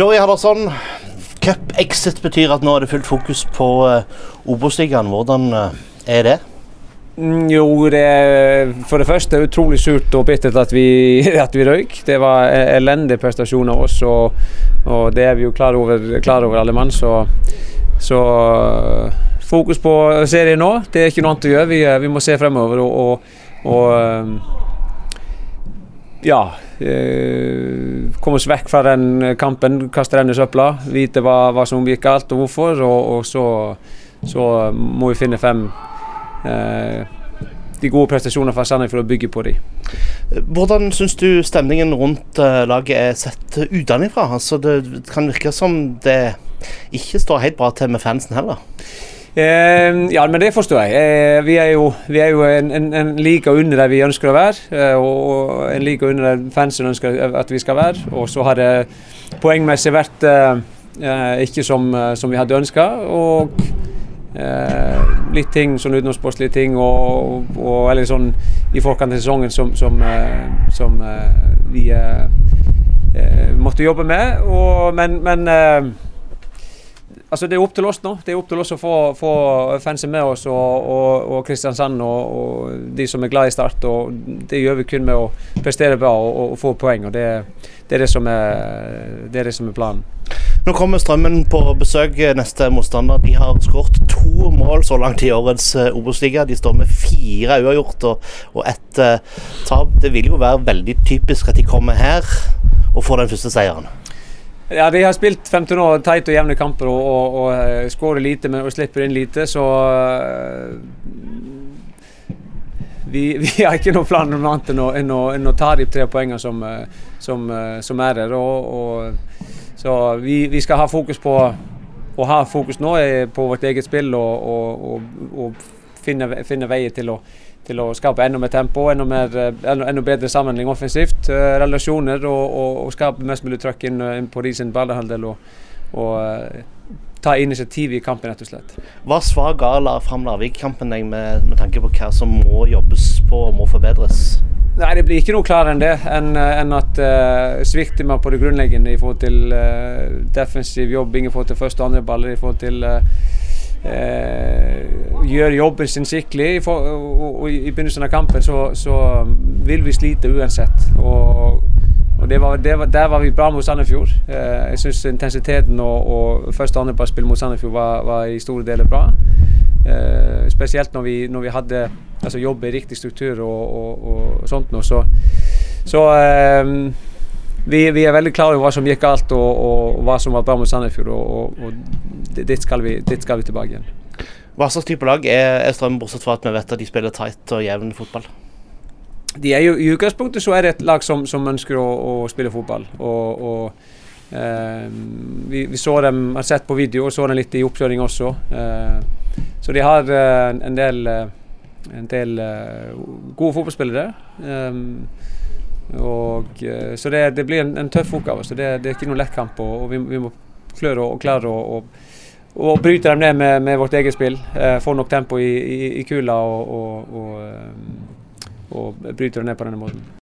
Joey Hallersson, cup-exit betyr at nå er det fullt fokus på uh, Obos-ligaen. Hvordan uh, er det? Mm, jo, det er for det første utrolig surt og bittert at vi, at vi røyk. Det var e- elendig prestasjon av oss, og, og, det er vi jo klar over, klar over alle mann. Så, så fokus på serien nå. Det er ikke noe annet å gjøre. Vi, vi må se fremover. og, og, og ja, eh, komme oss vekk fra den kampen, kaste den i søpla. Vite hva, hva, som gikk galt og hvorfor, og, og så, så, må vi finne frem eh, de gode prestasjonene fra Sandnes for å bygge på de. Hvordan syns du stemningen rundt uh, laget er sett utenfra? Altså, det kan virke som det ikke står helt bra til med fansen heller? Eh, ja, men det forstår jeg. Eh, vi er jo, vi er jo en, en, en liga under der vi ønsker å være, eh, og en liga under der fansen ønsker at vi skal være. Og så har det poengmessig vært eh, eh, ikke som, eh, som, vi hadde ønska. Og litt ting, sånn utenomsportslige ting og, og, eller sånn i forkant av sesongen som, som, som vi måtte jobbe med. Og, men, men Altså Det er opp til oss nå. Det er opp til oss å få, få fansen med oss og, og, og Kristiansand og, og, de som er glad i Start. og Det gjør vi kun med å prestere bra og, få poeng. og det, det, er det, er, det er det som er planen. Nå kommer Strømmen på besøk neste motstander. De har skåret to mål så langt i årets eh, Obos-liga. De står med fire uavgjort og, og ett uh, tap. Det vil jo være veldig typisk at de kommer her og får den første seieren. Ja, De har spilt 15 år teit og jevne kamper og, og, og eh, skårer lite men, og slipper inn lite, så uh, vi, vi, har ikke noen plan noe annet enn å, enn å, enn å ta de tre poengene som, eh, som, som er der. Og, så vi, vi, skal ha fokus på å ha fokus nå på vårt eget spill og, og finne, finne veier til å til å skape enda mer tempo, enda, mer, eh, enda, bedre samhandling offensivt. Uh, relasjoner og, og, og, skape mest mulig trøkk inn, inn, på de sin banehalvdel. Og, og ta initiativ i kampen, rett og slett. Hva svar ga la fram Larvik-kampen med, med, tanke på hva som må jobbes på og må forbedres? Nei, Det blir ikke noe klarere enn det. Enn en at uh, svikter man på det grunnleggende i forhold til uh, defensiv jobbing, i forhold til første og andre baller, i forhold til uh, eh, gjør jobben sin skikkelig For, og, og, i begynnelsen av kampen, så, så vil vi slite uansett. Og, og det var, det var, der var vi bra mot Sandefjord. Eh, jeg syns intensiteten og, og første og andreplassspill mot Sandefjord var, var, i store deler bra. Eh, spesielt når vi, når vi hadde altså jobb i riktig struktur og, sånt noe. Så, så eh, vi, vi, er veldig klare over hva som gikk galt og, og, og hva som var bra mot Sandefjord. Og, og dit, skal vi, dit, skal vi, tilbake igjen. Hva slags type lag er, er Strøm, bortsett fra at vi vet at de spiller tight og jevn fotball? De er jo, I utgangspunktet så er det et lag som, som ønsker å, å, spille fotball. og eh, vi, vi, så dem, har sett på video og så dem litt i oppkjøring også. Uh, så de har uh, en del, eh, en del gode fotballspillere. Um, og, så det, det blir en, en, tøff oppgave. så Det, det er ikke noen lett kamp. og, og vi, vi, må klare og klare å, og bryte dem ned med, med vårt eget spill. Eh, får nok tempo i, i, i kula og, og, og, eh, og bryter dem ned på denne måten.